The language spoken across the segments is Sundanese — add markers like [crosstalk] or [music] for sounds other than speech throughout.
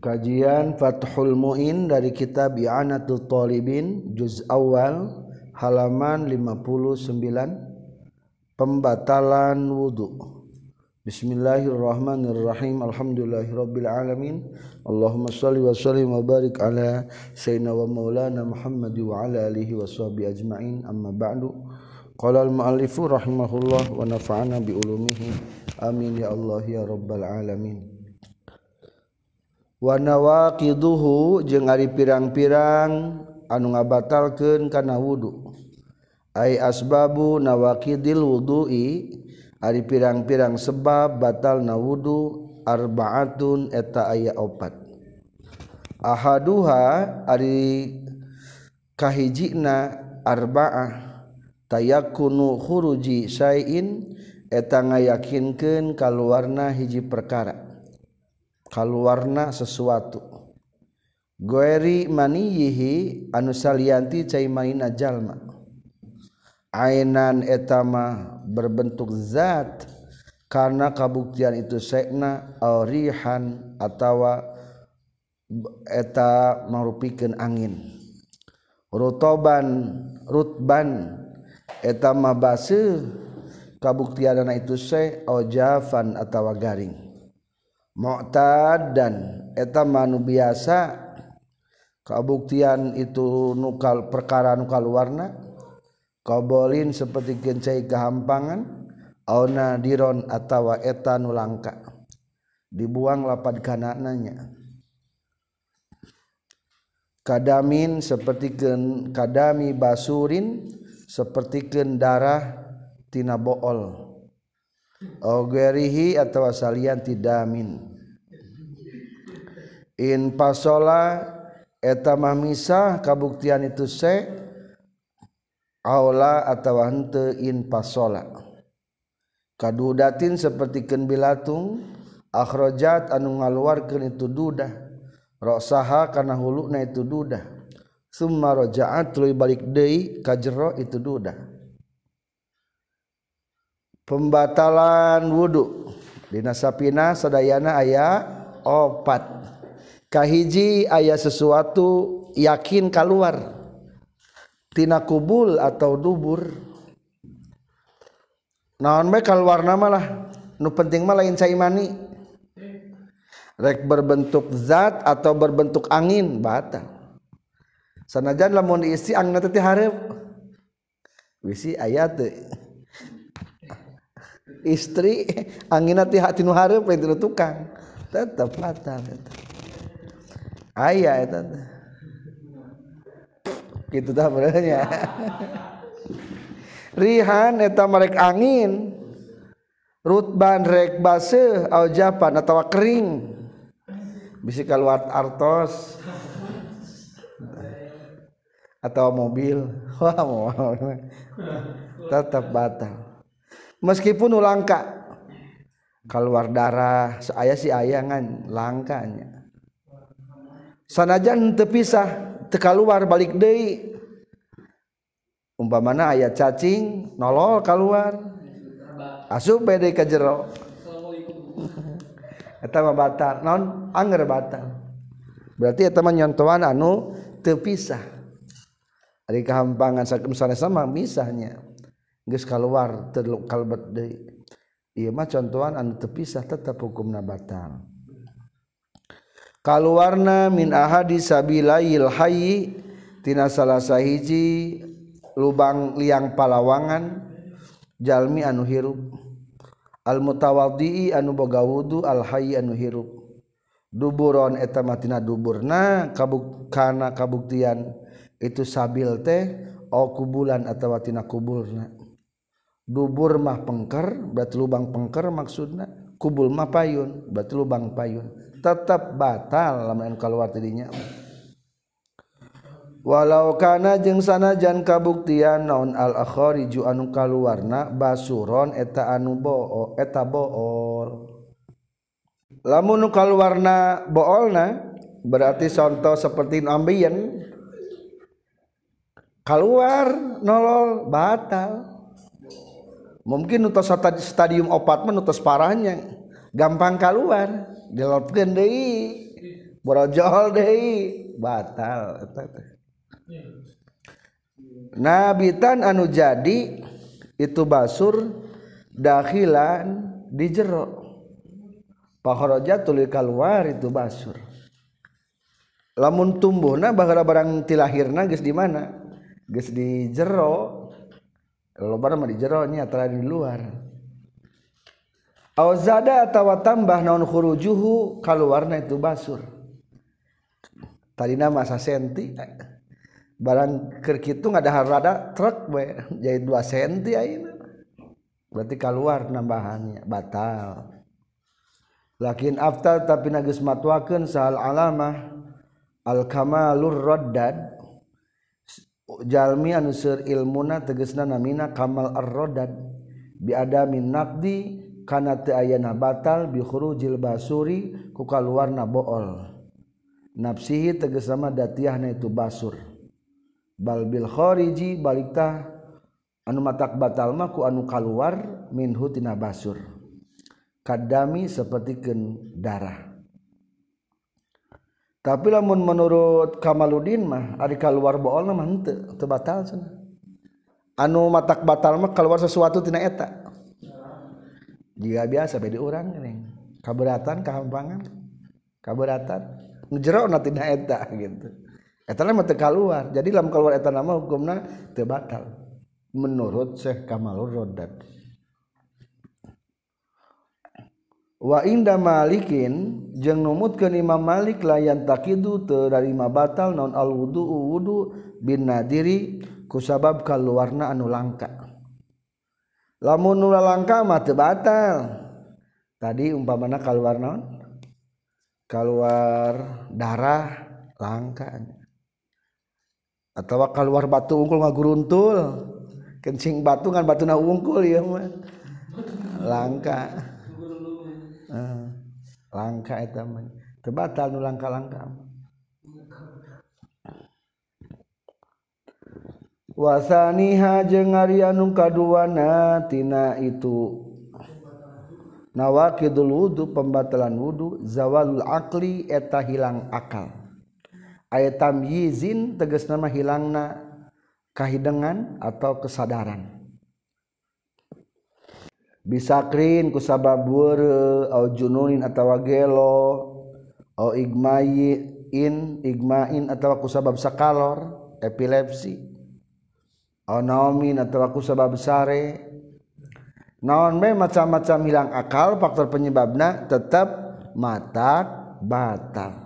Kajian Fathul Mu'in dari kitab I'anatul Talibin juz awal halaman 59 pembatalan wudu. Bismillahirrahmanirrahim. Alhamdulillahirabbil alamin. Allahumma shalli wa sallim wa barik ala sayyidina wa maulana Muhammad wa ala alihi wa sahbihi ajma'in. Amma ba'du. Qala al-mu'allifu rahimahullah wa nafa'ana bi ulumihi. Amin ya Allah ya rabbal alamin. wanawaqiduhu jeung ari pirang-pirang anu ngabatalkeun kana wudu. Ai asbabu nawaqidil wudu'i ari pirang-pirang sebab batal na wudu arbaatun eta aya opat. Ahaduha ari kahijina arba'ah tayakunu khuruji sayin eta ngayakinkeun kaluarna hiji perkara. kalwarna sesuatu. Goeri maniyihi anu salianti cai maina jalma. Ainan etama berbentuk zat karena kabuktian itu sekna aurihan atawa eta merupikan angin. Rutoban rutban etama basuh kabuktian itu se ojafan atawa garing. mauta dan eta manu biasa kabuktian itu nukal perkara nukal warna qabolin seperti gencai kehampangan auna diron atawa eta nulangka dibuang lapad kanananya. Kadamin seperti kadami basurin seperti darah tina bool. ogerihi atau salian tidamin in pasola etamah misah kabuktian itu se aula atau hente in pasola. Kadudatin seperti ken bilatung akhrajat anu ngaluarkeun itu dudah. Rosaha kana huluna itu dudah. Summa rajaat tuluy balik deui ka jero itu dudah. pembatalan wudhu Dina sapina sedayana aya opat. Kahiji ayah sesuatu yakin keluar tina kubul atau dubur. Naon bae keluar nama lah nu penting mah lain caimani rek berbentuk zat atau berbentuk angin batal sanajan lamun diisi angin teh hareup. Wisi ayat istri [laughs] anginati hati nu hareup tukang. Tetap batal eta aya ya, eta kitu tah benernya. [laughs] Rihan eta marek angin. Rutban rek baseuh au japan atawa kering. Bisi kaluar artos. Atau mobil. [laughs] Wah mau tetap batal meskipun ulangka. Keluar darah saya si ayangan langkanya. Sanajan terpisah teka luar balik deui. Umpamana aya cacing nolol keluar asup bede ka jero. [laughs] Eta mah batal. Naon? Anger batal. Berarti eta mah nyontohan anu terpisah ari kahampangan sakem sama misahnya geus keluar kalbet deui. Ieu mah contohan anu terpisah tetap hukumna batal kaluarna min ahadi sabilail hayyi tina salah sahiji lubang liang palawangan jalmi anu hirup. Almutawaddi anu boga wudu al hayyi anu hirup. Duburon eta matina duburna kabuk kana kabuktian. Itu sabil teh au kubulan atawa tina kuburna. Dubur mah pengker berarti lubang pengker maksudnya. Kubul mah payun berarti lubang payun. Tetap batal lamun keluar tadinya. Walau kana jeung sanajan kabuktian naon al akhariju anu kaluarna basuron eta anu boo eta bool. Lamun kaluarna boolna berarti contoh seperti ambien keluar nolol batal mungkin nutos stadium opat menutus parahnya. Gampang keluar dilotkan deui. Borojol deui. Batal nabitan anu jadi itu basur dahilan di jero. Pahoroja tuluy keluar itu basur. Lamun tumbuhna bahara barang tilahirna geus di mana? Geus di jero. loba mah di jero nya tara di luar. Au zada atawa tambah naon khurujuhu kaluarna itu basur. Tadina masa senti eh. barang keur kitu ngadahar rada truk we [laughs] jadi 2 senti ayeuna. Berarti keluar nambahannya batal. Lakin aftal tapi nagis matwakeun sahal alamah al kamalur raddad. jalmi anu seur ilmuna tegesna namina kamal ar-radad bi adamin naqdi kana teu ayana batal bi khurujil basuri ku kaluarna bool. Nafsihi tegesna datiahna itu basur. Bal bil khariji balikta anu matak batal mah ku anu kaluar minhu tina basur. Kadami sapertikeun darah. tapi lamun menurut Kamaludin mah ari keluar bool mah henteu teu batal cenah. Anu matak batal mah keluar sesuatu tina eta. Jika biasa beda urang ini. Kaberatan kahampangan. Kaberatan. Ngejero na tina eta gitu. Eta mah teu keluar jadi lam keluar eta nama hukumna teu batal. Menurut Syekh Kamalur Rodat wa inda malikin jeung numutkeun Imam Malik layan takidu teu darima batal non al wudu wudu bin nadiri kusabab kaluarna anu langka. Lamun nu langka mah teu batal. Tadi umpamana kaluar naon? Kaluar darah langka. Atau kaluar batu unggul ngaguruntul. Kencing batu kan batuna unggul ya mah. Langka. Eh, uh, langka nu langka-langka wasaniha jeung ari anu kaduana tina itu. Nawakidul wudu pembatalan wudu zawalul akli eta hilang akal. Ayat tamyizin tegas nama hilangna kahidengan atau kesadaran. bisakrin kusabab jununin atawa gelo au igmain igmain atawa kusabab sakalor epilepsi oh naomin atau kusabab sare. Naon me macam-macam hilang akal faktor penyebabnya tetap mata batal.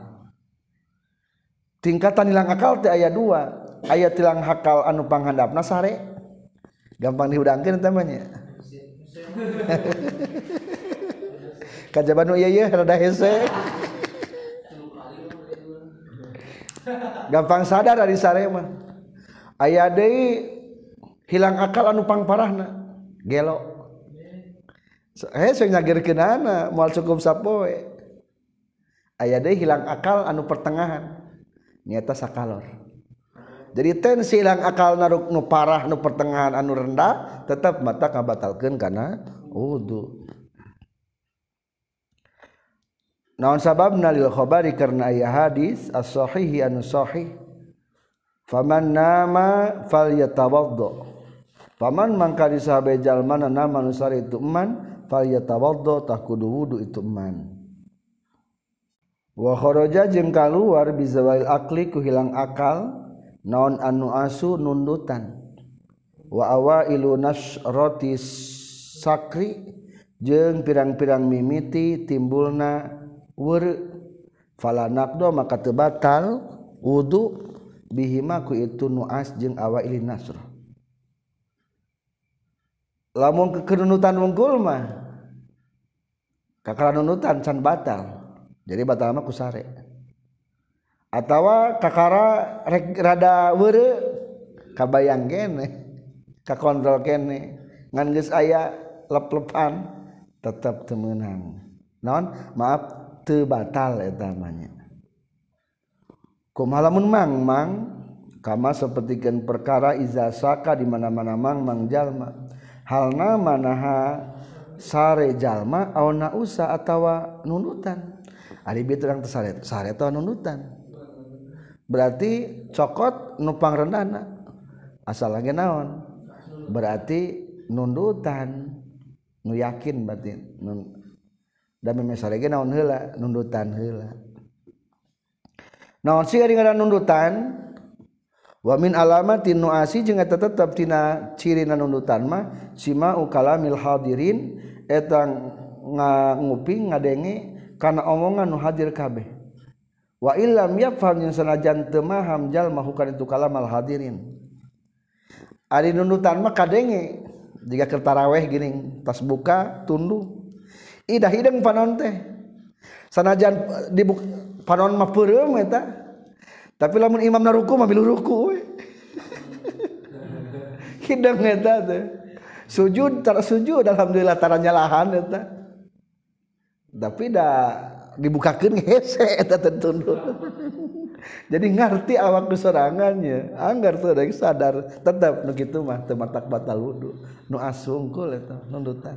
Tingkatan hilang akal teh ayat dua ayat hilang akal anu panghandapna sare. Gampang diudangkan temannya kajaban iya iya rada hese. Gampang sadar dari sarema aya deui hilang akal anu pang parahna gelo hese nyagirkeun ana moal cukup sapoe. Aya deui hilang akal anu pertengahan nyata sakalor. jadi tensi hilang akal naruk nu parah nu pertengahan anu rendah tetap mata kabatalkan karena wudhu naon sabab? Nalil khobari karena ayah hadis as-sahihi anu sahih. Faman nama fal yatawaddo faman mangkali sahabe jalmana nama nusari itu eman fal yatawaddo tak kudu wudu itu eman. Wa kharaja jeung kaluar bizawail akli ku hilang akal naon anu asu nundutan. Wa awailu nasrati sakri jeung pirang-pirang mimiti timbulna weureu fala naqdo maka teu batal wudu bihima ku itu nuas jeung awaili nasr. Lamun kekenunutan wungkul mah kakara nunutan can batal. Jadi batal mah ku sare. atawa kakara rek, rada weure kabayang kene kakontrol kene ngan geus aya lep-lepan tetap temenang non maaf teu batal eta namanya. Kumalamun mang mang? Kama sapertikeun perkara iza saka di mana-mana mang mang jalma. Halna manaha sare jalma au nausa atawa nunutan. Ari bieu terang tesaret sareto nunutan. berarti cokot nupang rendana. Asal lagi naon? Berarti nundutan. Nu yakin berarti nun dan memes naon hela nundutan hela naon sih ada nundutan? Wa min tin nuasi jeung eta tetep tina ciri nundutan mah sima ukalamil hadirin etang nguping ngadenge karena omongan nu hadir kabeh. Wa illam yafham yang sanajan teu maham jalma hukana itu kalamal hadirin. Ari nundutan mah kadenge jika kertaraweh gini pas buka tundu idah hidang panon teh. Sanajan di panon mah peureum eta. Tapi lamun imam naruku mah bilu ruku we. [laughs] Hidang eta teh. Sujud tar sujud alhamdulillah tara nyalahan eta. Tapi dah dibukakan hese [laughs] eta tentu jadi ngerti awak keserangannya anggar ah, tuh dari sadar. Tetap nu gitu mah tematak batal wudu. Nu asungkul eta nundutan.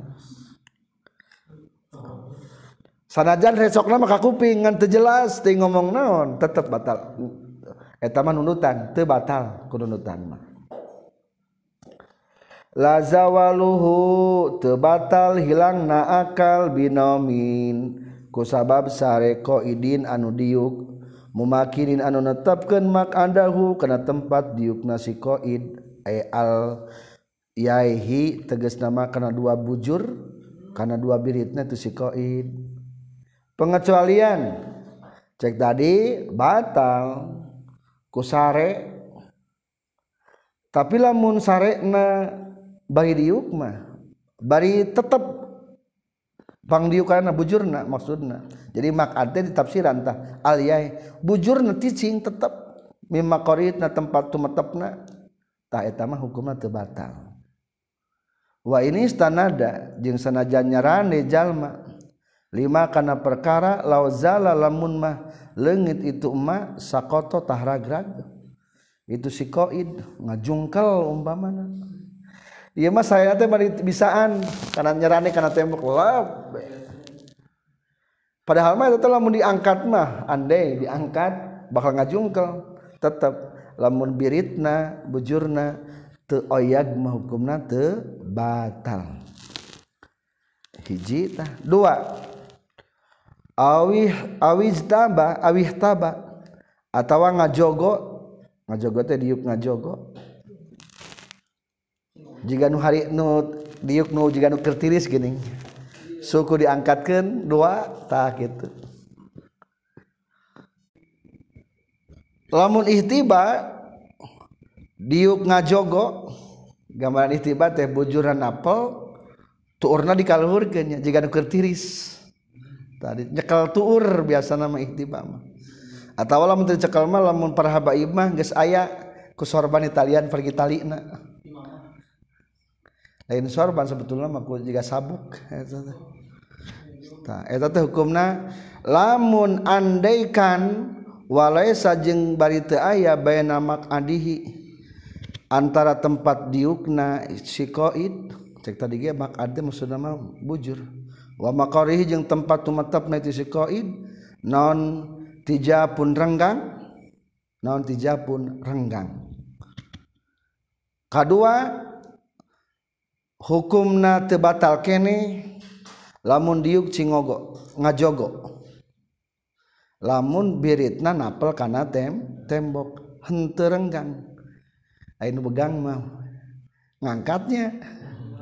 Sanajan resokna maka kuping ngan jelas teu ngomong naon tetap batal. Eta mah nundutan teu batal ku nundutan mah. Lazawaluhu teu batal hilang na akal binomin. kusabab sareko idin anu diuk. Mumakirin anu netapkan mak andahu kana tempat diuk nasi koid ay al yaihi tegas nama kana dua bujur kana dua biritna tu si koid. Pengecualian cek tadi batal. Kusare tapi lamun sarena bari diuk mah bari tetep pangdiu kana bujurna maksudna. Jadi makad teh ditafsiran tah aliyah bujurna ticing tetep mimma qaritna tempat tumetepna tah eta mah hukumna teu batal. Wa ini istanada jeung sanajan nyarane jalma. Lima kana perkara lauzala lamun mah leungit itu ma sakoto tahragrag itu sikoid ngajungkel umpamana. Iya mah saya teh bari bisaan. Karena nyerani karena tembok. Lah. Padahal mah itu lamun diangkat mah. Andai diangkat bakal ngajungkel. Tetap lamun biritna bujurna teu oyag mah hukumna teu batal. Hiji tah. Dua. Awih awiz taba awih taba. Atawa ngajogo ngajogo teh diuk ngajogo. jika nu hari nu diuk nu jika nu kertiris gini suku diangkatkan dua tak gitu. Lamun ihtiba diuk ngajogo gambaran ihtiba teh bujuran apel tuurna dikaluhurkeun jika nu kertiris tadi nyekel tuur biasa nama ihtiba mah. Atawa lamun teu cekel mah lamun para habaib mah geus aya ku sorban italian pergi talina lain sorban sebetulnya maku juga sabuk. Eta teh. Hukumna lamun andaikan walaisa jeung bari teu aya baina maqadihi antara tempat diukna sikoid cek tadi ge maqad maksudna mah bujur. Wa maqarihi jeung tempat tumetepna ti sikoid non tija pun renggang? Non tija pun renggang. Kadua hukumna tebatal kene lamun diuk cingogo ngajogo. Lamun biritna napel kana tem tembok henteu renggang begang mah. Ngangkatnya.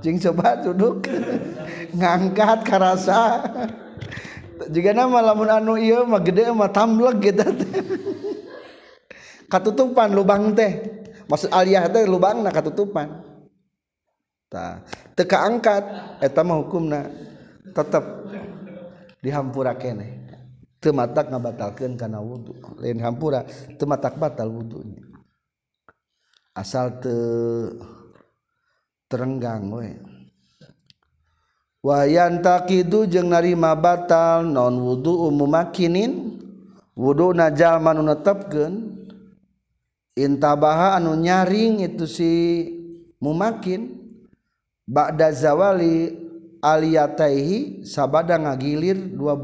Cing coba duduk. [laughs] Ngangkat karasa. Juga nama lamun anu iya mah gede mah tamleg gitu [laughs] katutupan lubang teh. Maksud aliyah teh lubang nah katutupan. ta. Teka angkat. Eta mah hukumna tetep dihampura keneh tematak ngabatalkan ngabatalkeun kana wudu. Lain hampura tematak batal wudhunya asal te terenggang we. Wayan takidu jeung narima batal non wudu makinin wudu najal manu netepkeun. Intabaha anu nyaring itu si mumakin. Bada zawali aliyataihi sabada ngagilir dua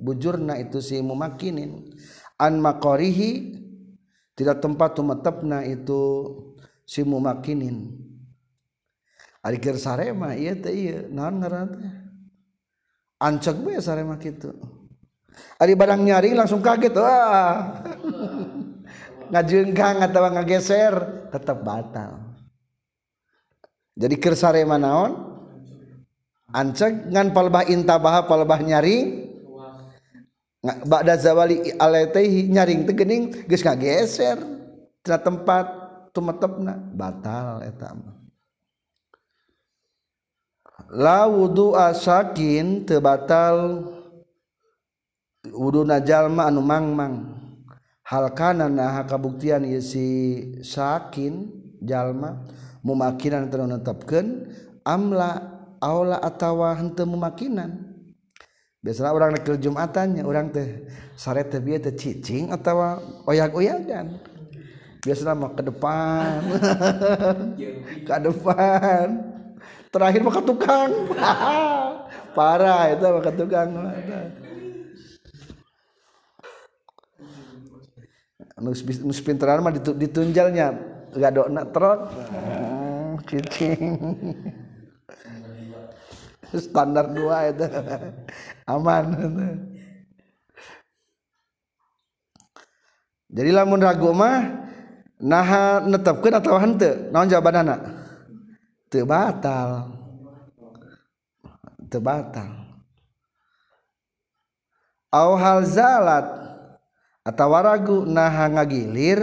bujurna itu si mumakinin. An makorihi tidak tempat tumetepna itu si mumakinin. Ari keur sarema ieu teh ieu naon ngaran teh? Ancek bae sarema kitu. Ari barang nyaring langsung kaget wah. [laughs] Ngajengkang atau ngageser tetap batal jadi kersarema naon? Anceg ngan palbah intabah palbah nyaring Ba'da zawali alaihi nyaring teh geuning geus ngageser. Tina tempat tumetepna batal eta mah. La wudu asakin teu batal. Wuduna jalma anu mangmang. Hal kana nah kabuktian ieu si sakin jalma mumakinan teu netepkeun amla aula atawa henteu mumakinan biasanya orang nak jumatannya orang teh sare teh bieu teh cicing atau oyak-oyakan biasanya mah ke depan. [laughs] Ke depan. Terakhir mah ke tukang. [laughs] Parah itu mah ke tukang. Nus pinteran mah ditunjalnya. Gak dona trot cicing standar dua itu. Aman. Jadi lamun ragu mah nah netepkeun atau henteu? Naon jawabanana? Teu batal. Teu batal. Au hal zalat. Atau ragu nah ngagilir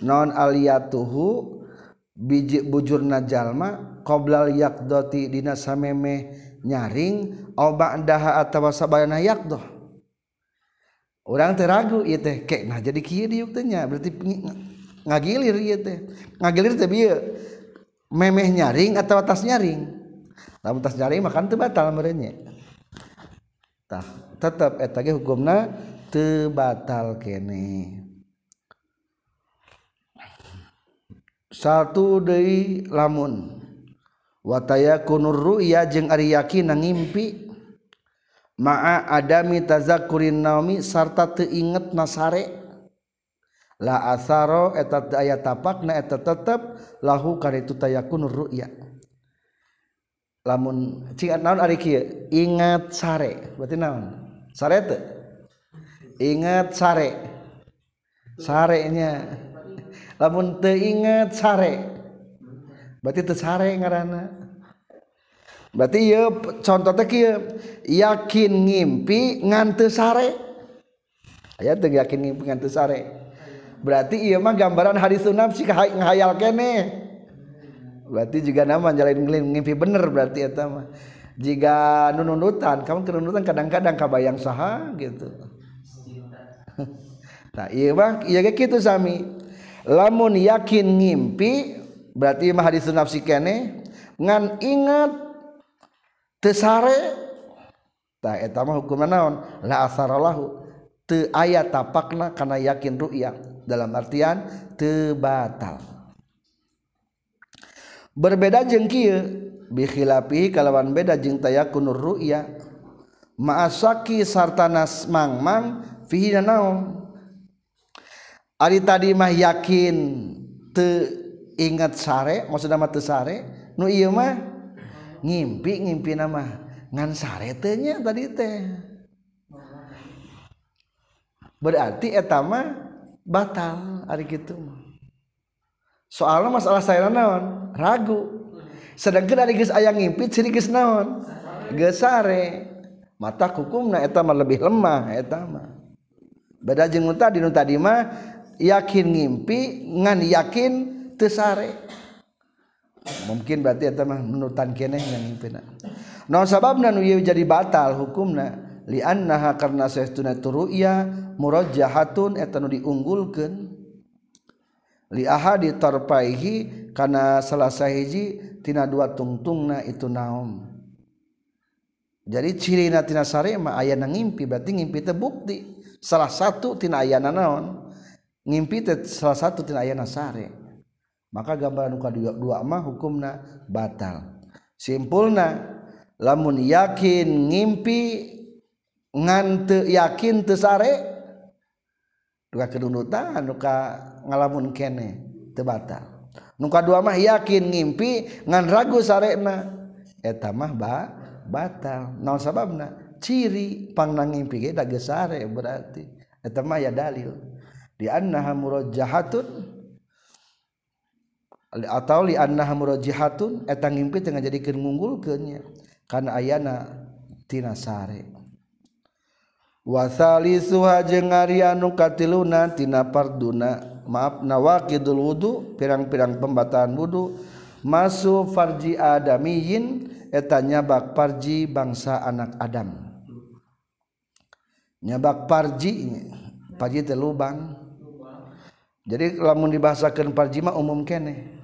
non aliyatuhu biji bujur jalma qoblal yakdoti dina samemeh nyaring obadaha atau atawa sabayana orang teragu ieu teh kek nah jadi kieu diuk teh nya? Berarti ngagilir ieu teh. Ngagilir teh bieu memeh nyaring atau tas nyaring. Lamun tas nyaring makan teu batal meureun nya. Tah tetep eta ge hukumna teu batal keneh satu dari lamun. Wataya kunur ruya jeung ari yakin ngimpi. Ma'a adami tazakurin naumi sarta teu inget nasare. La asaro eta aya tapakna eta tetep lahu karitu tayakun ruya. Lamun cing naon ari kieu? Ingat sare. Berarti naon? Sare teu? Ingat sare. Sarenya. Lamun teu inget sare. Berarti teu sare ngaranna. Berarti ieu contoh teh kieu yakin ngimpi ngan teu sare. Aya teu yakin ngimpi ngan teu sare. Berarti ieu mah gambaran hadis nafsi ngahayal kene. Berarti juga nama jalan ngimpi bener berarti eta mah. Jika nununutan kamu kenunutan kadang-kadang kabayang saha gitu. [laughs] Nah iya bang iya gitu sami lamun yakin ngimpi berarti mah hadis nafsi kene ngan ingat tesare tah eta mah hukuman naon? La asaralahu te aya tapakna kana yakin ru'ya dalam artian te batal. Berbeda jeung kieu bikhilapi kalawan beda jeung tayakunur ru'ya. Ma'asaki sarta nasmang mang fihi naon? Ari tadi mah yakin te ingat sare maksudna mah teu sare nu ieu mah ngimpi ngimpi nama ngan sare teh nya tadi teh. Berarti eta mah batal ari kitu mah. Soalnya masalah saya naon? Ragu. Sedangkan ari geus aya ngimpi ciri geus naon? Geus sare. Mata hukumna eta mah lebih lemah eta mah. Beda jeung tadi nu tadi mah yakin ngimpi ngan yakin tesare mungkin berarti eta mah menutan keneh yang ngimpina. Naon sababna nu ieu jadi batal hukumna li annaha karna saestuna turuya murajjahatun eta nu diunggulkeun. Li ahadi tarpaihi kana salah sahiji tina dua tungtungna itu naon jadi ciri natina sare mah aya ngimpi berarti ngimpi teh bukti. Salah satu tina ayana naon? ngimpi teh salah satu tina ayana sare maka gambaran muka dua, dua mah hukumna batal. Simpulna lamun yakin ngimpi ngante yakin tesare duka kedunutan duka ngalamun kene tebatal nuka dua mah yakin ngimpi ngan ragu sarena eta mah ba batal. Naon sababna? Ciri pangna ngimpi ge da gesare berarti. Eta mah ya dalil. li annaha murajjahatun. Atau li annaha murajjihatun eta ngimpi teu ngajadikeun ngunggulkeunnya. Kana ayana tina sare. Wa thalisuha jeung ari anu katiluna tina farduna maaf nawaqidul wudu pirang-pirang pembataan wudu. Masu farji adamiyin eta nyabak farji bangsa anak adam. Nyabak farji farji teh lubang. Jadi lamun dibahasakeun parji mah umum kene.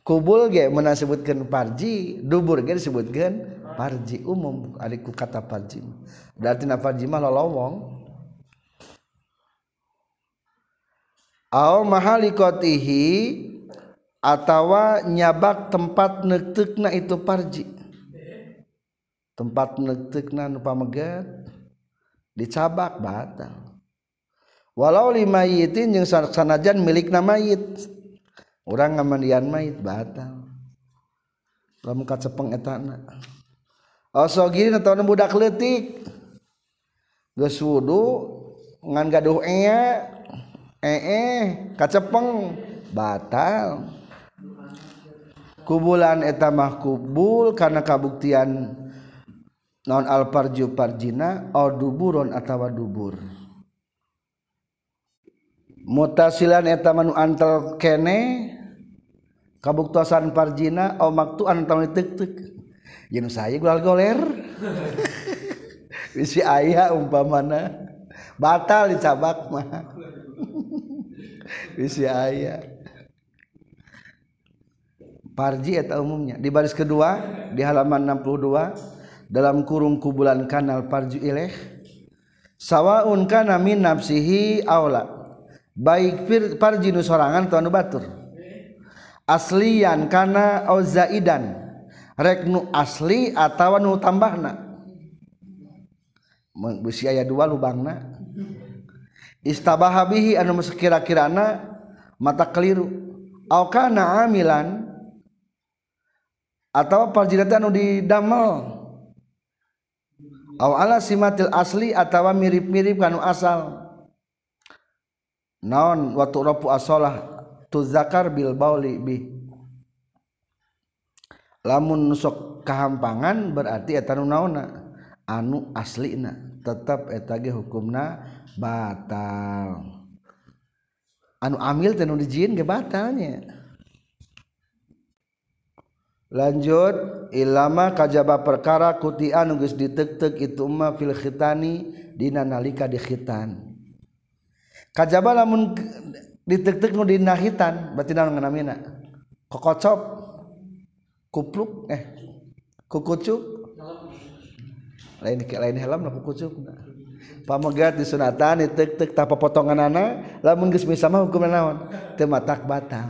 Kubul ge meuna sebutkeun parji dubur ge disebutkeun parji umum. Adiku kata parji berarti na parji mah lolowong. Au mahalikotihi atawa nyabak tempat nektekna itu parji. Tempat nektekna nu pamegat dicabak batal walau lima yitin yang sanajan milikna mayit. Urang ngamandian mayit batal. Lamun kacepeng etana oso gini nonton budak letik geus wudu ngan gaduh ea ee kacepeng batal. Kubulan eta mah kubul karena kabuktian non alparju parjina au duburon atawa dubur. Mutasilan eta manu antel kene kabuktosan parjina au maktuan atawa tek tek Yen saya gulal goler. Bisi ayah umpamana batal dicabak mah. Bisi ayah. Parji eta umumnya di baris kedua di halaman 62 dalam kurung kubulan kanal parji ileh sawaun kana min nafsihi aula baik parjinu sorangan tuan batur. Aslian kana au zaidan rek nu asli atawa nu tambahna. Beusi aya dua lubangna. Istabaha bihi anu sekira-kirana mata keliru. Au kana amilan atau parjinate anu didamel. Au ala simatil asli atawa mirip-mirip kanu asal. naon waktu rapu asolah tu zakar bil bauli bi. Lamun sok kahampangan berarti eta nu naona. Anu aslina tetap eta ge hukumna batal. Anu amil teh nu dijieun ge batalnya. Lanjut ilama kajaba perkara kuti anu geus ditek-tek itu ma fil khitani dina nalika dikhitan kajaba lamun ditek-tek nu dinahitan berarti naon nganamina kokocop kupluk eh kukucuk. Lain lain helm lah kukucuk. Pamegat disunatan ditek-tek tapa potongan anak lamun geus bisa mah hukum naon teu matak batal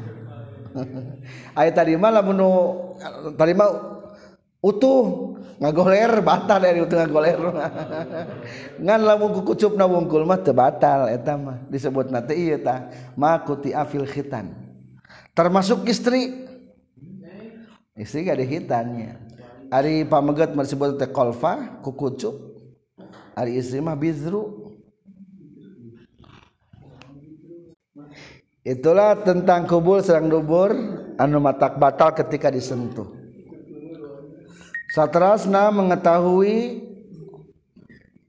[laughs] aya tadi mah lamun tadi mah utuh. Ngagoler batal dari utuh ngagoler. [laughs] Ngan lamun kukucupna wungkul mah teu batal eta disebut teh ieu tah makuti afil khitan. Termasuk istri. Istri gak ada hitannya hari pamegat disebut teh kolfa kukucuk hari istri mah bizru. Itulah tentang kubul serang dubur anu matak batal ketika disentuh Satrasna mengetahui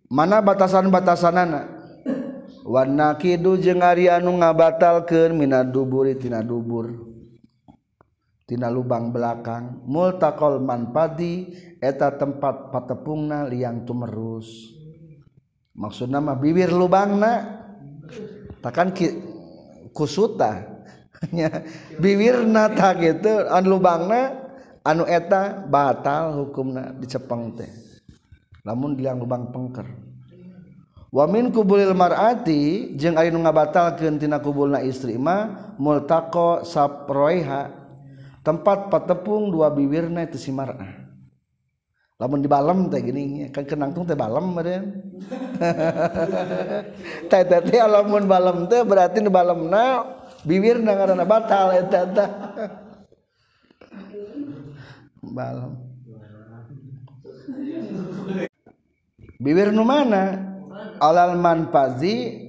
mana batasan-batasanana. Wana kidu jeung ari anu ngabatalkeun mina duburi tina dubur. Tina lubang belakang multaqal manpadi eta tempat patepungna liang tumerus. Maksudna mah bibir lubangna takan kusuta. [laughs] bibirna tak gitu an lubangna anu eta batal hukumna dicepeng teh. Namun bilang lubang pengker. Wamin kubulil marati jeung ari nu ngabatalkeun tina kubulna istri mah multaqo saproiha. Tempat patepung dua bibirna itu si mar'ah lamun di balem teh gini kan kenangtung teh balem meureun. [laughs] Teh teh teh lamun balem teh berarti di balemna bibirna ngaranna batal eta teh. [laughs] bal. Bibir nu mana? Alal manfazi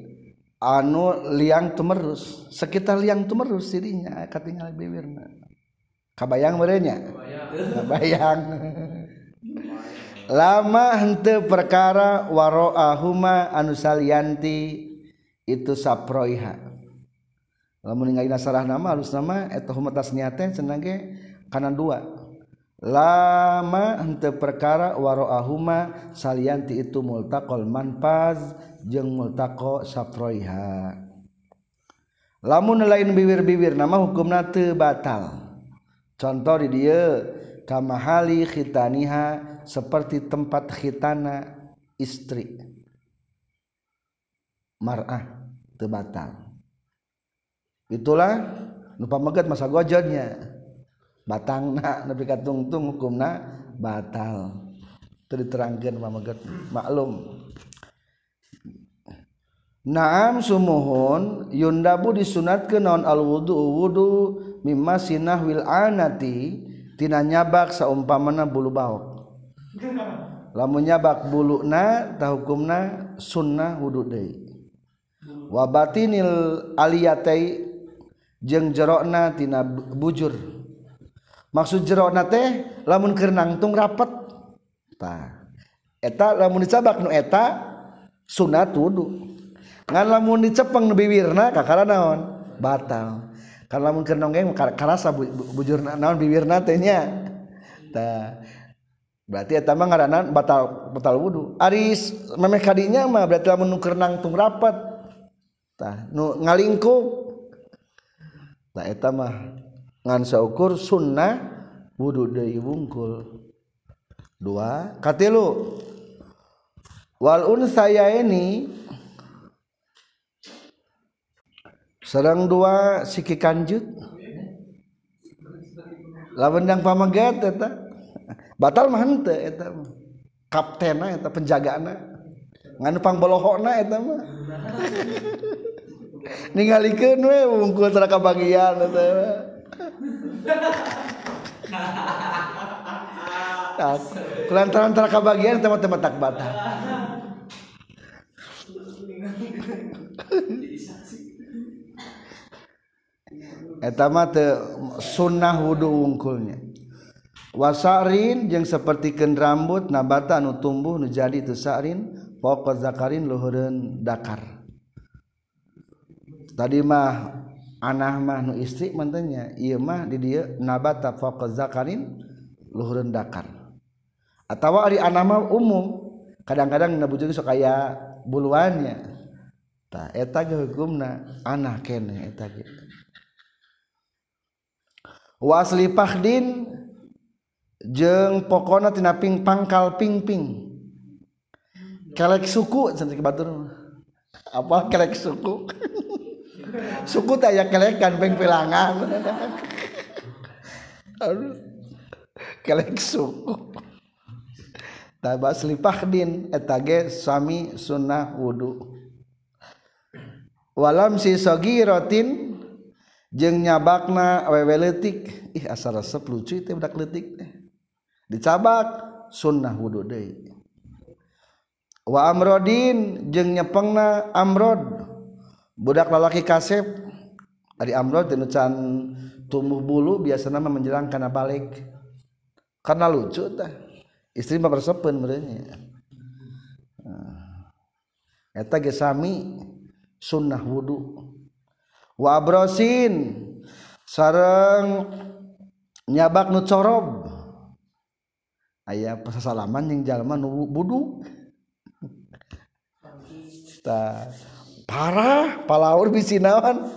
anu liang tumerus. Sekitar liang tumerus dirinya katingal bibirna kabayang merenya kabayang. Lama hente perkara waro'ahuma anu salianti itu saproiha. Lamun ningali nasarah nama halus nama eta humatas teh cenah ge kana dua. Lama hente perkara waroahuma salianti itu multaqol manfaz jeung multaqo saproiha lamun lain bibir-bibir nama hukumna teu batal. Contoh di dia kamahali khitaniha seperti tempat khitana istri. Mar'ah tebatal itulah lupa megat masa gojodnya batang nabi katungtung hukumna batal teriterangkan maklum Naam sumuhun yundabu disunatkeun naon non al wudu wudu mimma sinah wil anati tina nyabak saumpamana bulu baok. Lamun nyabak buluna tahukumna sunnah wudu deui. Wa batinil aliyatai jeung jerona tina bujur. maksud jerona teh lamun kerenangtung rapet. Ta eta lamun dicabak nu eta sunat wudu ngan lamun dicepeng nu biwirna kakara naon? Batal. Kan lamun keur nonggeng karasa bujur naon biwirna teh nya. Ta berarti eta mah ngaranna batal batal wudu. Aris memeh kadinya mah berarti lamun nu keur nangtung rapat tah. Nu ngalingkup. Tah eta mah. Ngan saukur sunnah wudu deui wungkul. Dua katilu. Wal saya ini serang dua siki kanjut. Lawan pamagat eta. Batal mah henteu eta kaptena eta penjagaana nganu pangbolohona eta mah. [laughs] Ningalikeun we wungkul tara kabagian eta tak kulantaran antara kebagian tempat-tempat tak bata. Eta mah sunnah wudhu wungkulnya. Wasarin yang seperti ken rambut nabata anu tumbuh nu jadi itu sarin pokok zakarin luhureun dakar. Tadi mah anahmah nu istri mantannya mah di dia nabata faqaz zakarin luhureun dakar. Atawa ari anahmah umum kadang-kadang nabujugi sok aya buluannya. Tah eta ge hukumna anah keneh eta ge. Wasli pakhdin jeng pokona tina ping pangkal ping ping. Kelek suku cantik batur apa kelek suku? [laughs] suku tak ya kelekan ping pilangan. Kelek suku. Tabak selipah din etage sami sunnah wudu. Walam si sogi rotin jeng nyabakna awewe letik ih asal resep lucu itu budak letik dicabak sunnah wudhu deui. Wa amrodin jeung nyepengna amrod budak lalaki kasep ari amrod tinu can tumbuh bulu biasana mah menjelang kana balik. Karena lucu tah. Istri mah bersepen merenya eta ge sami sunnah wudu. Wa abrosin sareng nyabak nu corob. Aya pasalaman yang jalma nu buduk parah. Palaur bisi naon?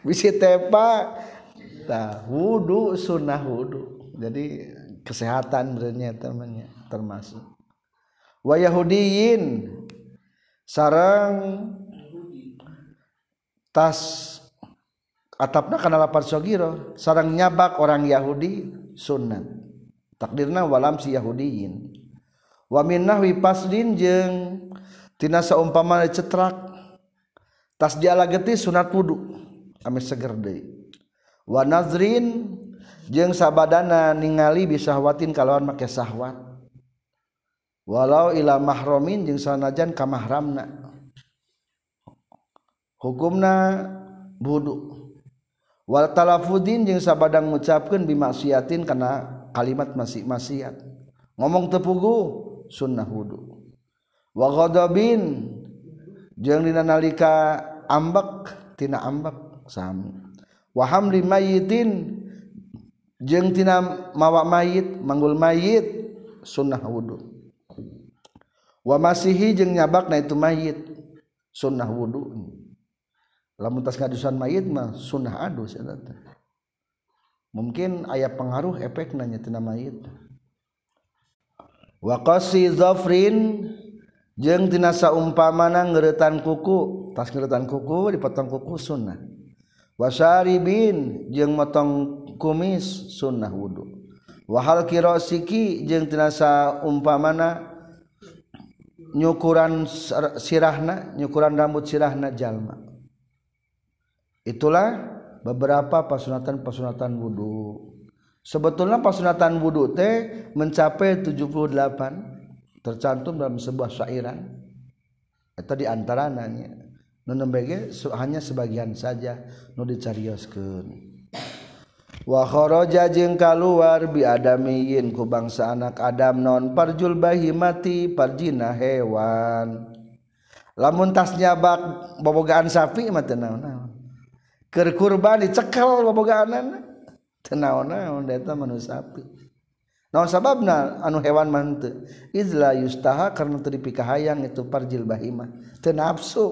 Bisi tepa. Ta wudu sunnah wudu. Jadi kesehatan berenya temannya termasuk. Wa yahudiyin. Sarang tas atapna kana lapar sogiro. Sarang nyabak orang Yahudi sunnah. Takdirna walam si Yahudiin waminwi pasdin jengtinasa umpama cetrak tas jala geti sunat wudhu ame seger deui. Wa nazrin jeung sabadana ningali bisahwatin kalawan make sahwat. Walau ila mahramin jeung sanajan ka mahramna. Hukumna wudu. Wal talafudin jeung sabadang ngucapkeun bimaksiatin kana kalimat masih maksiat ngomong tepugu sunnah wudu. Wa ghadabin jeung dina nalika ambaktina ambak sami. Wahamli mayitin jeng tina mawa mayit manggul mayit sunnah wudhu wa masihi jeng nyabak na itu mayit sunnah wudhu lamun tas ngadusan mayit mah sunnah adus ya mungkin ayah pengaruh efek nanya tina mayit. Wa qasi zafrin jeung tina saumpamana ngeuretan kuku. Tas ngeuretan kuku dipotong kuku sunnah. Wasari bin jeung motong kumis sunnah wudhu wahal kirosiki jeung tinasa umpamana nyukuran sirahna nyukuran rambut sirahna jalma. Itulah beberapa pasunatan-pasunatan wudhu sebetulnya pasunatan wudhu teh mencapai 78 tercantum dalam sebuah syairan. Atau diantarananya nunembege hanya sebagian saja nu dicarioskeun wa kharaja jeung kaluar bi adamiyin ku bangsa anak Adam non parjul bahi mati parjina hewan. Lamun tas nyabak bobogaan sapi mah teu naon-naon. Keur kurban dicekel bobogaanna teu naon-naon eta manu sapi. Naon sababna anu hewan mah teu? Izla yustaha karena teu dipikahayang itu parjil bahimah. Teu nafsu.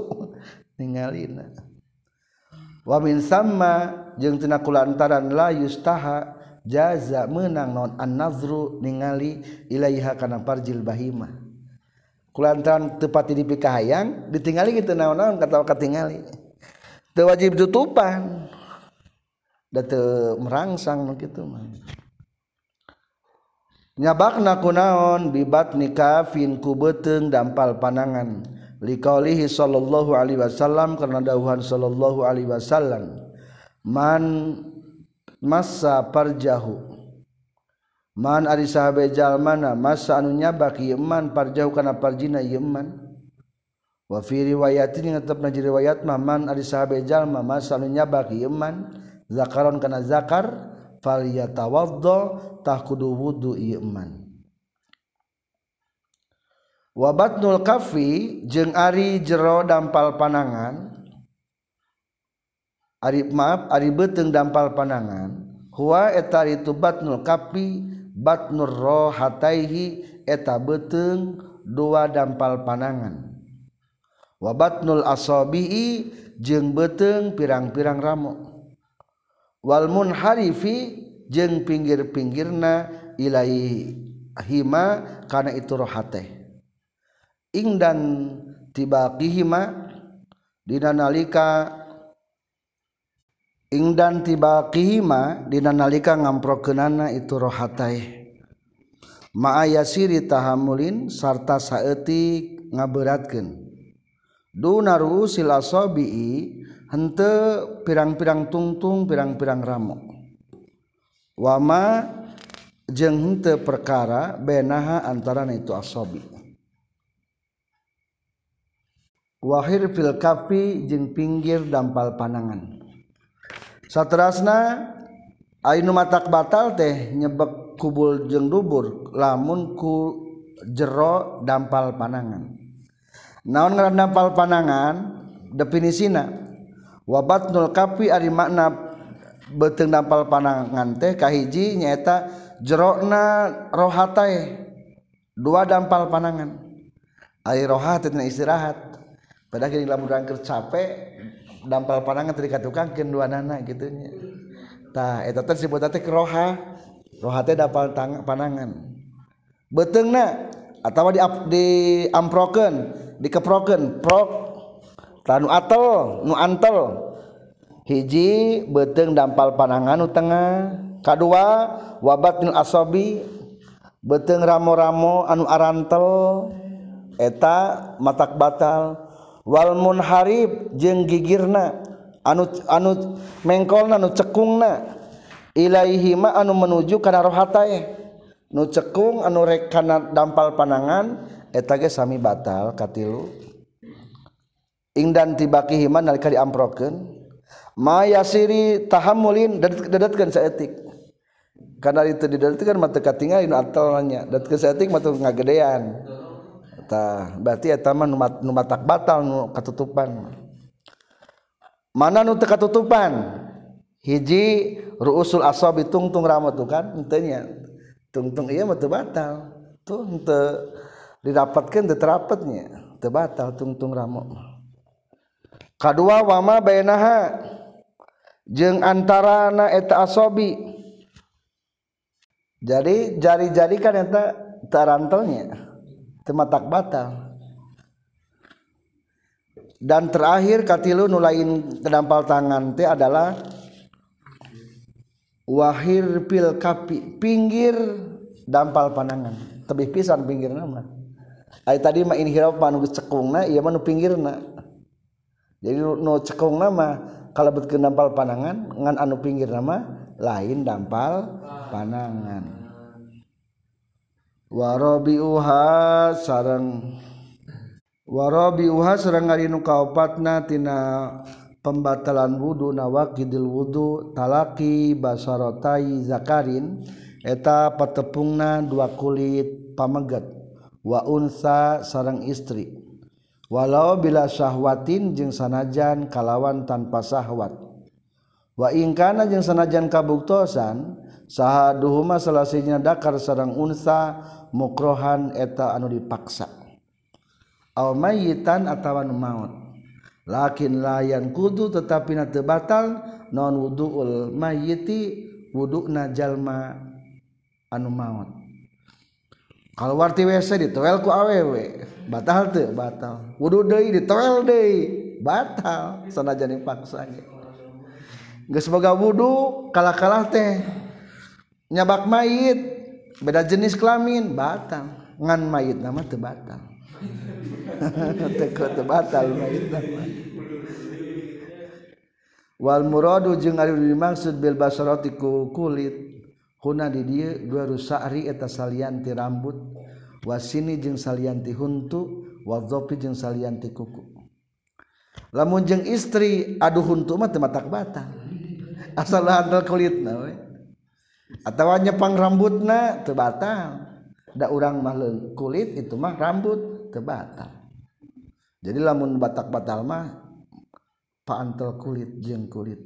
Wamin sama jeung tina kulantaran la yustaha jaza menang non an-nazru ningali ilaiha kana parjil bahima. Kulantaran tepati dipikahayang ditinggali kitu naon-naon kata katingali. Teu wajib tutupan da teu merangsang kitu mah. Nyabakna kunaon bibat nikafin ku beuteung dampal panangan liqaulihi sallallahu alaihi wasallam karena dawuhan sallallahu alaihi wasallam man massa parjahu man ari sahabe jalmana massa anu nyabak ieu man parjahu kana parjina ieu man. Wa fi riwayatin tetepna di riwayat mah man ari sahabe jalma massa anu nyabak ieu man zakaron kana zakar falyatawaddo tah kudu wudu ieu man. wabatnul kafi jeung ari jero dampal panangan. Ari maaf Ari beteng dampal panangan. Hua etari itu batnul kapi batnur rohataihi eta beteng dua dampal panangan. Wabatnul asobi'i jeng beteng pirang-pirang ramo. Wal munharifi jeng pinggir-pinggirna ilai hima karena itu rohateh. ingdan tibaqihima dina nalika ingdan tibaqihima dina nalika ngamprokeunana itu rohatai ma'a yasiri tahammulin sarta saeutik ngaberatkan Dunaru silasobi hente henteu pirang-pirang tungtung pirang-pirang ramo wama jeung henteu perkara benaha antara itu asobi. wahir fil kafi jeung pinggir dampal panangan saterasna ainu matak batal teh nyebek kubul jeung dubur lamun ku jero dampal panangan naon ngaran dampal panangan definisina wabatnul kafi ari makna beteng dampal panangan teh kahiji nyaeta jerona rohatae dua dampal panangan ari rohat istirahat. pada kini lamun rangker capek dampal panangan tadi katukang keun dua nana gitu nya. Tah eta teh disebut teh roha roha teh dampal panangan beteungna atawa di di amproken dikeproken prok. Tanu atel nu antel. Hiji beteng dampal panangan nu tengah. Kedua wabatnil asobi. Beteng ramo-ramo anu arantel. Eta matak batal. Walmun Harib jeung gigirna anu anu mengkolna anu cekungna. Ilaihima anu menuju kana rohatae eh. nu cekung anu rek kana dampal panangan etage sami batal katilu. Ingdan tibaki himan nalika diamprokeun. Mayasiri tahammulin dadetkeun saeutik. Kana itu didadetkeun mata teu katingal anu atalna dadetkeun saeutik ngagedean. eta berarti etaman numatak batal nu katutupan. Mana nu katutupan? Hiji ruusul asabi tungtung rama tuh kan entenya tungtung iya mah batal. Tuh ente didapatkan terapatnya terbatal tungtung rama kedua wama bainaha jeung antarana eta asabi. Jadi jari-jari kan eta tarantelnya tematak batal. Dan terakhir katilu nulain kedampal tangan teh adalah wahir pil kapi pinggir dampal panangan tebih pisan pinggir nama ay tadi mah inhirap mah nu cekungna ieu mah nu pinggirna. Jadi nu cekung nama kalau betkeun dampal panangan ngan anu pinggir nama lain dampal panangan warobiuha sarang warobiuha sarang arinu kaopatna tina pembatalan wudu nawakidil wudu talaki basarotai zakarin eta patepungna dua kulit pamegat. Wa unsa sarang istri. Walau bila syahwatin jeung sanajan kalawan tanpa syahwat. Wa ingkana jeung sanajan kabuktosan saha duhuma salahsinya dakar sarang unsa mukrohan eta anu dipaksa. Aw mayitan nu maut. Lakin layan kudu tetapi na teu batal non wuduul mayyiti wuduna jalma anu maut. Kalau warti WC ditoel ku awewe batal teu batal. Wudu deui ditoel deui batal. Sanajan dipaksa geus boga wudu kalah-kalah teh. nyabak mayit. Beda jenis kelamin. Batal. Ngan mayit nama teu batal. [laughs] Teu batal mayit nama. Wal muradu jeung ari dimaksud bil basarati ku kulit. Huna di dieu dua rusari eta salian ti rambut wasini jeung salian ti huntu wadzopi jeung salian ti kuku. Lamun jeung istri aduh huntu mah teu matak batal. Asal handal kulitna we. atau nyepang rambutnya terbatal. Da orang mah kulit itu mah rambut terbatal. Jadi lamun batak batal mah paantel kulit jeng kulit.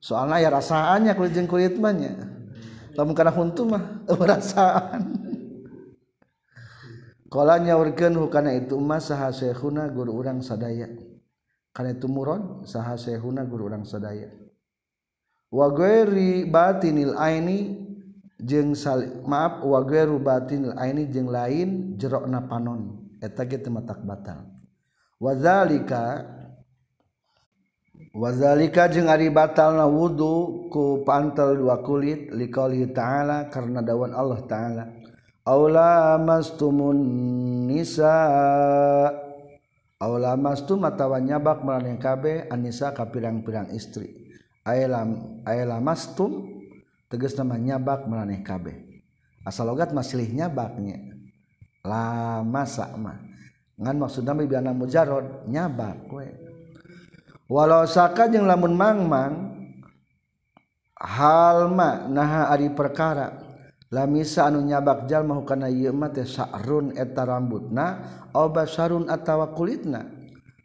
Soalnya ya rasaannya kulit jeng kulit mah nya. Lamun kana huntu mah [laughs] perasaan. Kala nyawarkan hukana itu mah saha syekhuna guru urang sadaya. Kana itu murad saha syekhuna guru urang sadaya. wagueri batinil aini jeung maaf wagueru batinil aini jeung lain jerokna panon. Eta ge matak batal. Wazalika wazalika jeung ari batalna wudu ku pantel dua kulit liqauli ta'ala karena dawan Allah ta'ala. Aula mastumun nisa aula mastum atawa nyabak marang kabeh anisa ka pirang-pirang istri. mastum teges nama nyabak melaneh kabeh. Asal logat masih nyabaknya. Lama sama ngan maksud nama biana mujarod nyabak we. Walau saka jeung lamun mangmang halma naha ari perkara. Lamisa anu nyabak jalma hukana ieu mah teh sa'run eta rambutna aw basarun atawa kulitna.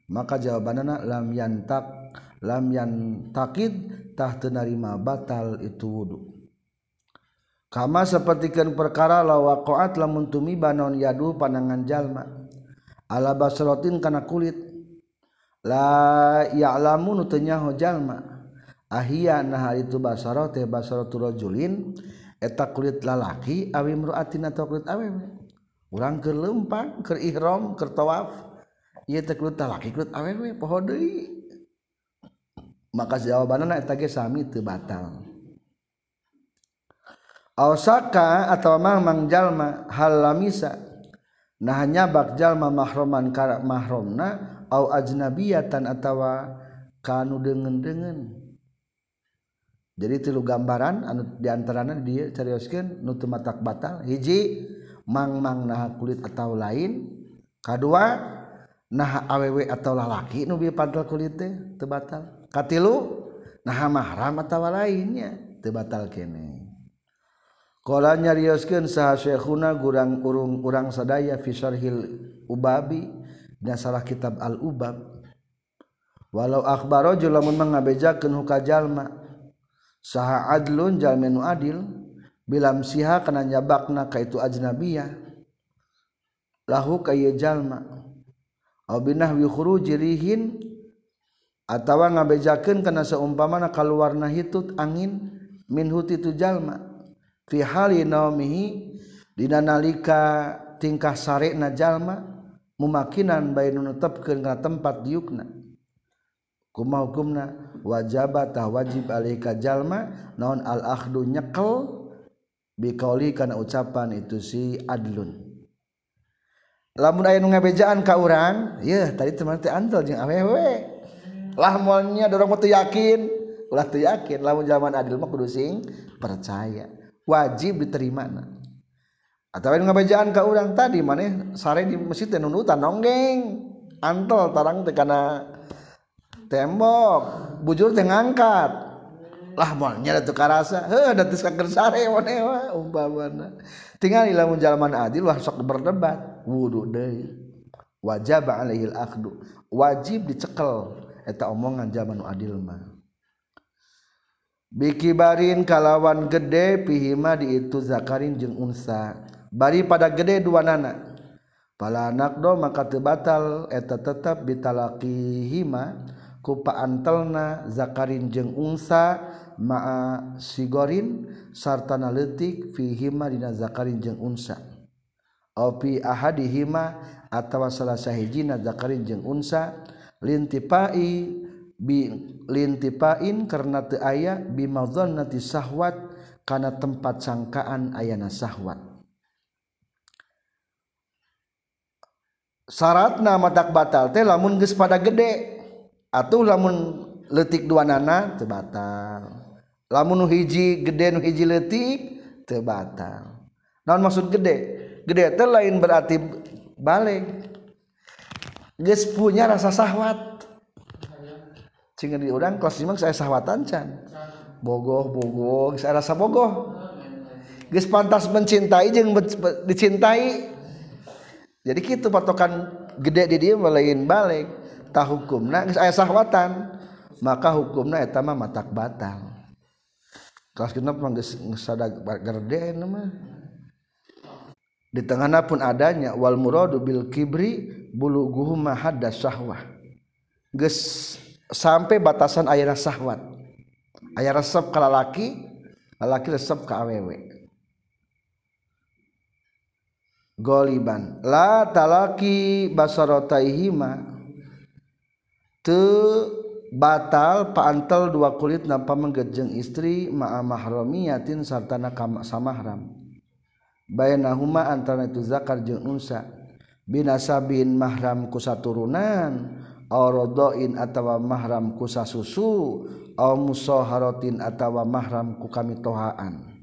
Maka jawabanana lam yantak lamyan takidtah tenarima batal itu wudhu kama sepertikan perkara lawakoat lamun tumiba non yadu panangan jalma. Ala basrotin kana kulit. La ya'lamu nutenya jalma. Ahia nah itu basaro teh basaro eta kulit lalaki awi mruatin atau kulit awewe urang keur lempang keur ihram keur tawaf. Ieu teh kulit lalaki kulit awewe poho deui. Maka jawaban sami batal. Osaka atau mang jalma hal lamisa nah hanya bakjallma mahroman kar mahromna au ajnabiyatan atawa kanu dengan jadi tilu gambaran anu di antaranya dia carioskeun nutu matak batal. Hiji mang mang nah kulit atau lain. Kedua nah awewe atau lalaki nu pantal kulit teh teu batal katilu nah mahram atau lainnya tebatal kene. Kala nyarioskeun saha syekhuna gurang urung urang sadaya fi syarhil ubabi dan salah kitab al ubab walau akhbaro lamun mengabejakeun hukajalma saha adlun jalma nu adil bilam siha kana nyabakna ka itu ajnabiyah lahu kaya jalma. Au binahwi khuruji rihin atawa ngabejakeun kana saumpamana kaluarna hitut angin min huti tu jalma. Fi hali naumihi dina nalika tingkah sarena jalma mumakinan bae nu netepkeun kana tempat diukna. Kumaha hukumna wajaba tah wajib alika jalma naon al akhdu nyekel biqauli kana ucapan itu si adlun. Lamun aya nu ngabejaan ka urang yeuh tadi teman teh antel jeung awewe lah moalnya dorong teu yakin ulah teu yakin lamun zaman adil mah kudu sing percaya. Wajib diterima atau ngabajaan ke orang tadi mana? Sare di masjid teh nunutan nonggeng. Antel tarang teh kana tembok. Bujur teh ngangkat. Lah moalnya itu karasa heh ada tis kaker sare mana? Umpamana. Tinggal lamun jalaman adil wah sok berdebat. Wudu deui wajib alaihil akhdu wajib dicekel eta omongan zaman adil mah. Biki bikibarin kalawan gede pihima di itu zakarin jeung unsa. Bari pada gede dua nana pala anak do maka tebatal eta tetap bitalaki hima kupa antelna zakarin jeung unsa ma'a sigorin sarta naletik fihima dina zakarin jeung unsa. Au fi ahadihima atawa salah sahijina zakarin jeung unsa. lintipai bi lintipain karena teu aya bimadzannati sahwat kana tempat sangkaan ayana sahwat. Syaratna madak batal teh lamun geus pada gede atuh lamun letik dua nana teu batal. Lamun hiji gede nu hiji letik teu batal. Naon maksud gede? Gede teh lain berarti balik geus punya rasa sahwat. Cing di urang kelas lima saya sahwatan can bogoh bogoh saya rasa bogoh. Geus pantas mencintai jeung dicintai. Jadi gitu patokan gede di dia melain balik. Tah hukumna geus aya sahwatan. Maka hukumna eta mah matak batal. Kelas genep mah geus sadag gerde mah. Di tengahna pun adanya wal muradu bil kibri buluguhum hadda syahwah. Geus sampai batasan air sahwat aya resep ke lalaki lalaki resep ke awewe. Goliban la talaki basarotaihima te batal paantel dua kulit nampak menggejeng istri ma'a mahromiyatin sartana kama samahram bayanahuma antara itu zakar jeung unsa. Binasabin mahram ku saturunan aw radain atawa mahram ku sasusu aw musaharatin atawa mahram ku kamitohaan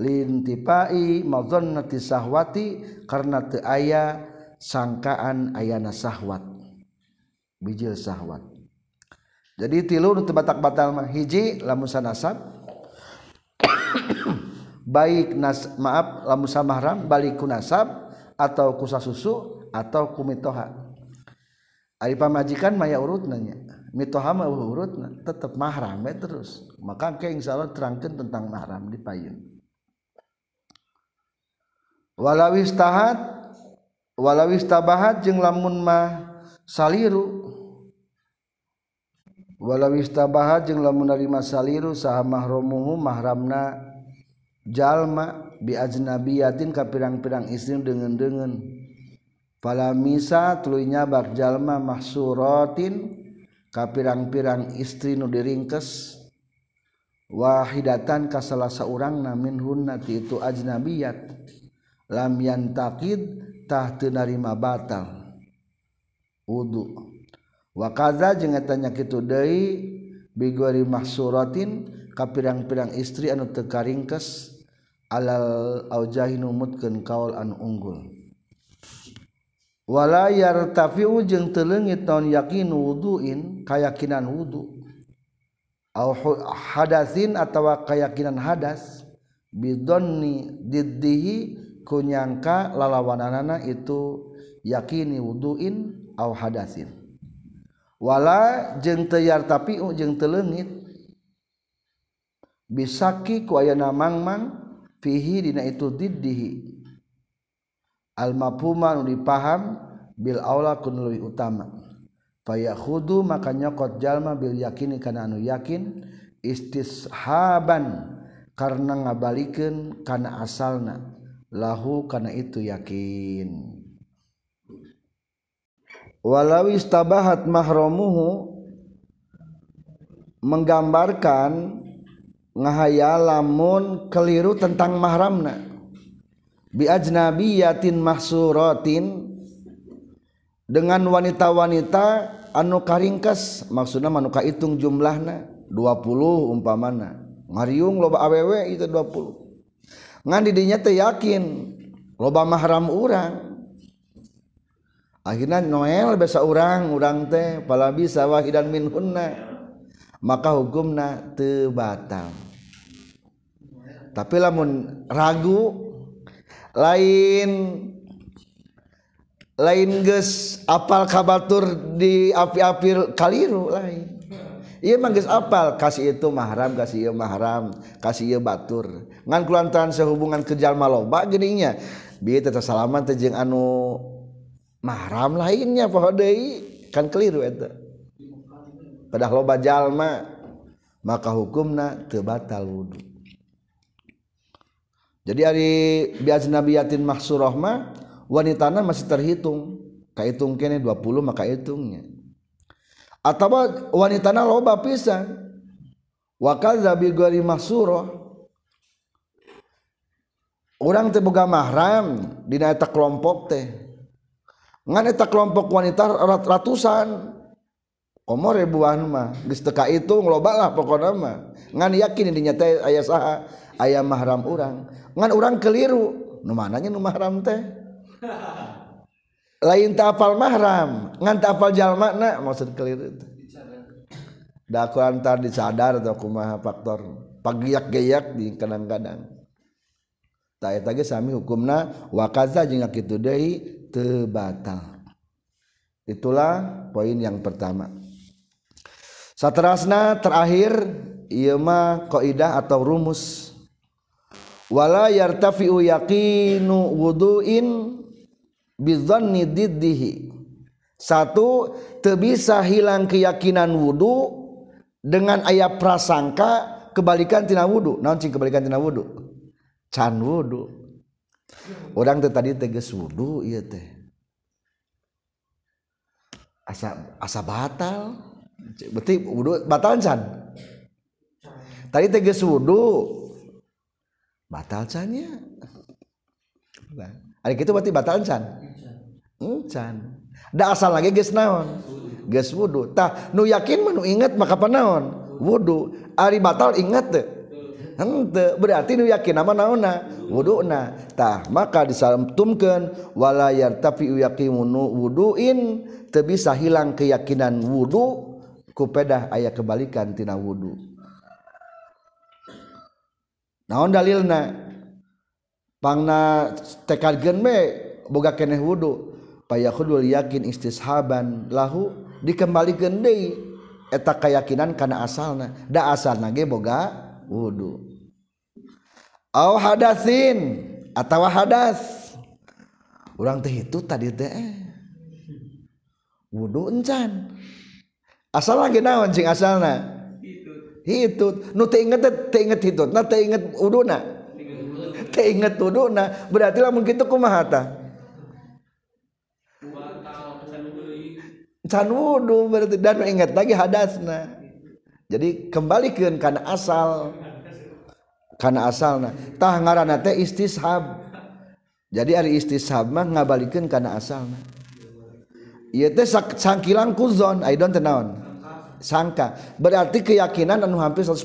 lintipai madzannati sahwati karena teu aya sangkaan ayana sahwat. Bijil sahwat. Jadi tilu nu batak batal mah hiji lamun sanasab baik nas maaf lamun samahram balik kunasab atau kusa susu atau kumitoha Ari pamajikan maya urut nanya mitohama urut tetap mahram ya terus. Maka ke insya Allah terangkan tentang mahram di payun. Walawis tahat walawis tabahat jeng lamun mah saliru. Walawis tabahat jeng lamun narima saliru saha mahromuhu mahramna jalma biajnabiyatin ka pirang-pirang istri dengan-dengan pala misa tulunya bak jalma mahsuratin ka pirang-pirang istri nu diringkes. Wahidatan ka salah seorang namin hunnati itu ajnabiyat. Lam yantakid tah teu narima batal. Wudu. Wa kaza jeung eta nya kitu deui bigori mahsuratin ka pirang-pirang istri anu teu karingkes. alal aujahin umutkeun kaul anu unggul. Wala yartafi'u jeung teu leungit naon yakin wuduin kayakinan wudu. Au hadasin atawa kayakinan hadas bidonni diddihi kunyangka lalawananana itu yakini wuduin au hadasin. Wala jeung teu yartafi'u jeung teu leungit bisaki ku aya mangmang -mang, fihi dina itu diddihi. Al mafhuma nu dipaham bil aula kun luwih utama. Fayakhudu maka nyokot jalma bil yakini kana anu yakin istishaban karena ngabalikeun kana asalna. Lahu kana itu yakin. Walau istabahat mahramuhu menggambarkan ngahaya lamun keliru tentang mahramna. Biajnabiyatin mahsuratin. Dengan wanita-wanita anu karingkas maksudna manuka hitung jumlahna 20 umpamana. Ngariung loba awewe itu 20 ngan didinya teh yakin loba mahram urang. Akhirnya noel besa urang urang teh pala bisa wahidan min hunna maka hukumna teu batal. Tapi lamun ragu lain lain ges apal kabatur di api-api kaliru lain. Iya manggis apal kasih itu mahram kasih iya mahram kasih iya batur. Ngan kulantaran sehubungan ke jalma loba geninya bi tetap salaman tejeng anu mahram lainnya pohon kan keliru itu pada loba jalma maka hukumna tebatal wudhu jadi hari biasa nabiyatin mahsurah mah wanita masih terhitung. Kahitung kene 20 maka hitungnya. Atau wanita loba pisan. Wa kadza bi ghairi mahsurah orang teh boga mahram dina eta kelompok teh. Ngan eta kelompok wanita ratusan Omor ribuan mah geus teu itu nglobalah pokona mah. Ngan yakin dinya teh aya saha? Aya mahram urang. Ngan urang keliru, nu mananya nu mahram teh? Lain tak hafal mahram, ngan tak hafal jalmana maksud keliru teh. Da aku antar disadar atau kumaha faktor pagiyak-geyak di kadang-kadang. Tak eta ge sami hukumna wa kaza jeung kitu deui teu batal. Itulah poin yang pertama. Saterasna terakhir ieu mah kaidah atau rumus. Wala yartafi'u yaqinu wudu'in bizanni diddihi. Satu teu bisa hilang keyakinan wudu dengan ayat prasangka kebalikan tina wudu. Naon cing kebalikan tina wudu? Can wudu. Orang teh tadi teges wudu ieu teh. Asa asa batal beti wudhu batal can? Tadi tegas wudhu batal cannya nah, ada gitu berarti batal can? Hmm, can. Da asal lagi geus naon? Geus wudhu. Tah nu yakin menu ingat maka panaon wudhu. Ari batal ingat teh. Henteu berarti nu yakin nama naonna wuduna tah maka disantumkeun wala yartafi yaqimun wuduin teu bisa hilang keyakinan wudu kupedah ayah kebalikan tina wudu. Naon dalilna? Pangna tekadkeun me boga keneh wudu. Payakhudul yakin istishaban lahu dikembalikeun deui. Eta keyakinan kana asalna. Da asalna ge boga wudu. Au hadatsin atawa hadas. Urang teh itu tadi teh. Wudu encan. asal lagi naon cing asalna? Hitut. Nu teu inget teu inget hitut. Na teu inget uduna. Teu inget uduna. Berarti lamun kitu kumaha tah can wudu berarti. Dan ingat lagi hadasna. Jadi kembalikan karena asal. Karena asalna. Tah ngaranna teh istishab jadi ari istishab mah ngabalikan karena asalna. Asal sangkilang kuzon. I don't tenaon sangka. Berarti keyakinan anu hampir 100%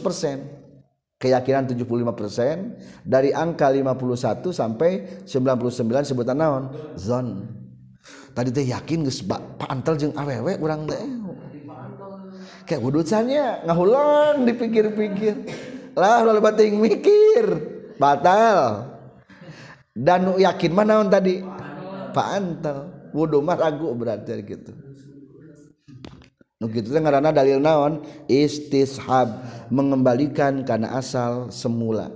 keyakinan 75% dari angka 51 sampai 99 sebutan naon? Zon. Tadi teh yakin geus pantel jeung awewe urang teh. Kayak wudusannya ngahulang dipikir-pikir. Lah lalu bating mikir. Batal. Dan yakin mana tadi? Pantel wudhu mah ragu berarti gitu. Nu kitu teh ngaranna dalil naon? Istishab mengembalikan karena asal semula.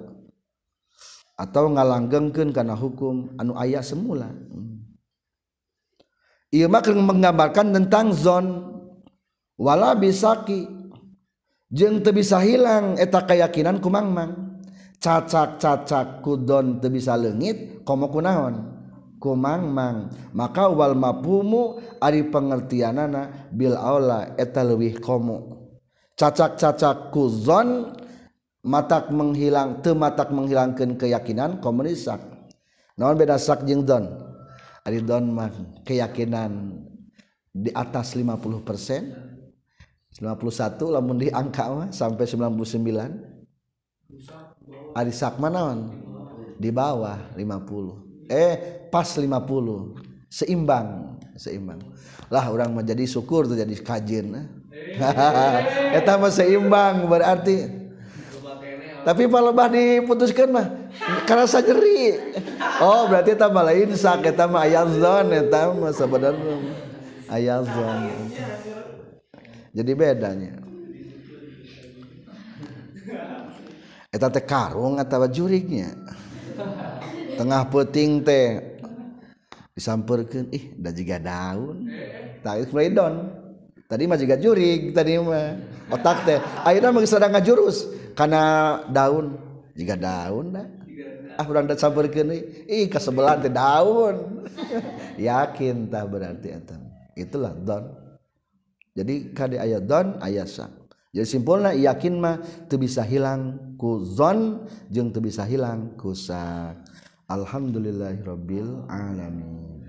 Atau ngalanggengkeun karena hukum anu ayat semula. Ieu mah menggambarkan tentang zon. Wala bisaki. Jeung teu bisa hilang eta keyakinan kumangmang. Cacak-cacak kudon teu bisa leungit komo kunaon kumangmang. Maka wal mafhumu ari pengertianana bil aula eta leuwih komo. Cacak-cacak kuzon matak menghilang teu matak menghilangkeun keyakinan komunisak naon beda sak jeung don? Ari don mah keyakinan di atas 50 persen. 51 lamun di angka mah sampai 99 ari sak manaon di bawah 50 eh pas 50 seimbang seimbang. Lah orang menjadi syukur tuh jadi kajin [laughs] eta mah seimbang berarti. Tapi kalau bah diputuskan mah kerasa nyeri oh berarti eta mah lain sak eta mah ayazon eta mah sebenarnya ayazon. Jadi bedanya. Eta teh karung atau jurignya tengah peting teh. Disamperkan ih dan juga daun. Tak don tadi mah juga jurig tadi mah. Otak teh akhirnya mah sedang ngajurus. Karena daun juga daun dah. Ah urang da samperkeun ih kasebelan teh daun. [laughs] Yakin tah berarti eta. Itulah don. Jadi kade ayat don ayat sa. Jadi simpulna yakin mah teu bisa hilang ku zon jeung teu bisa hilang ku sak Alhamdulillahirabbil alamin.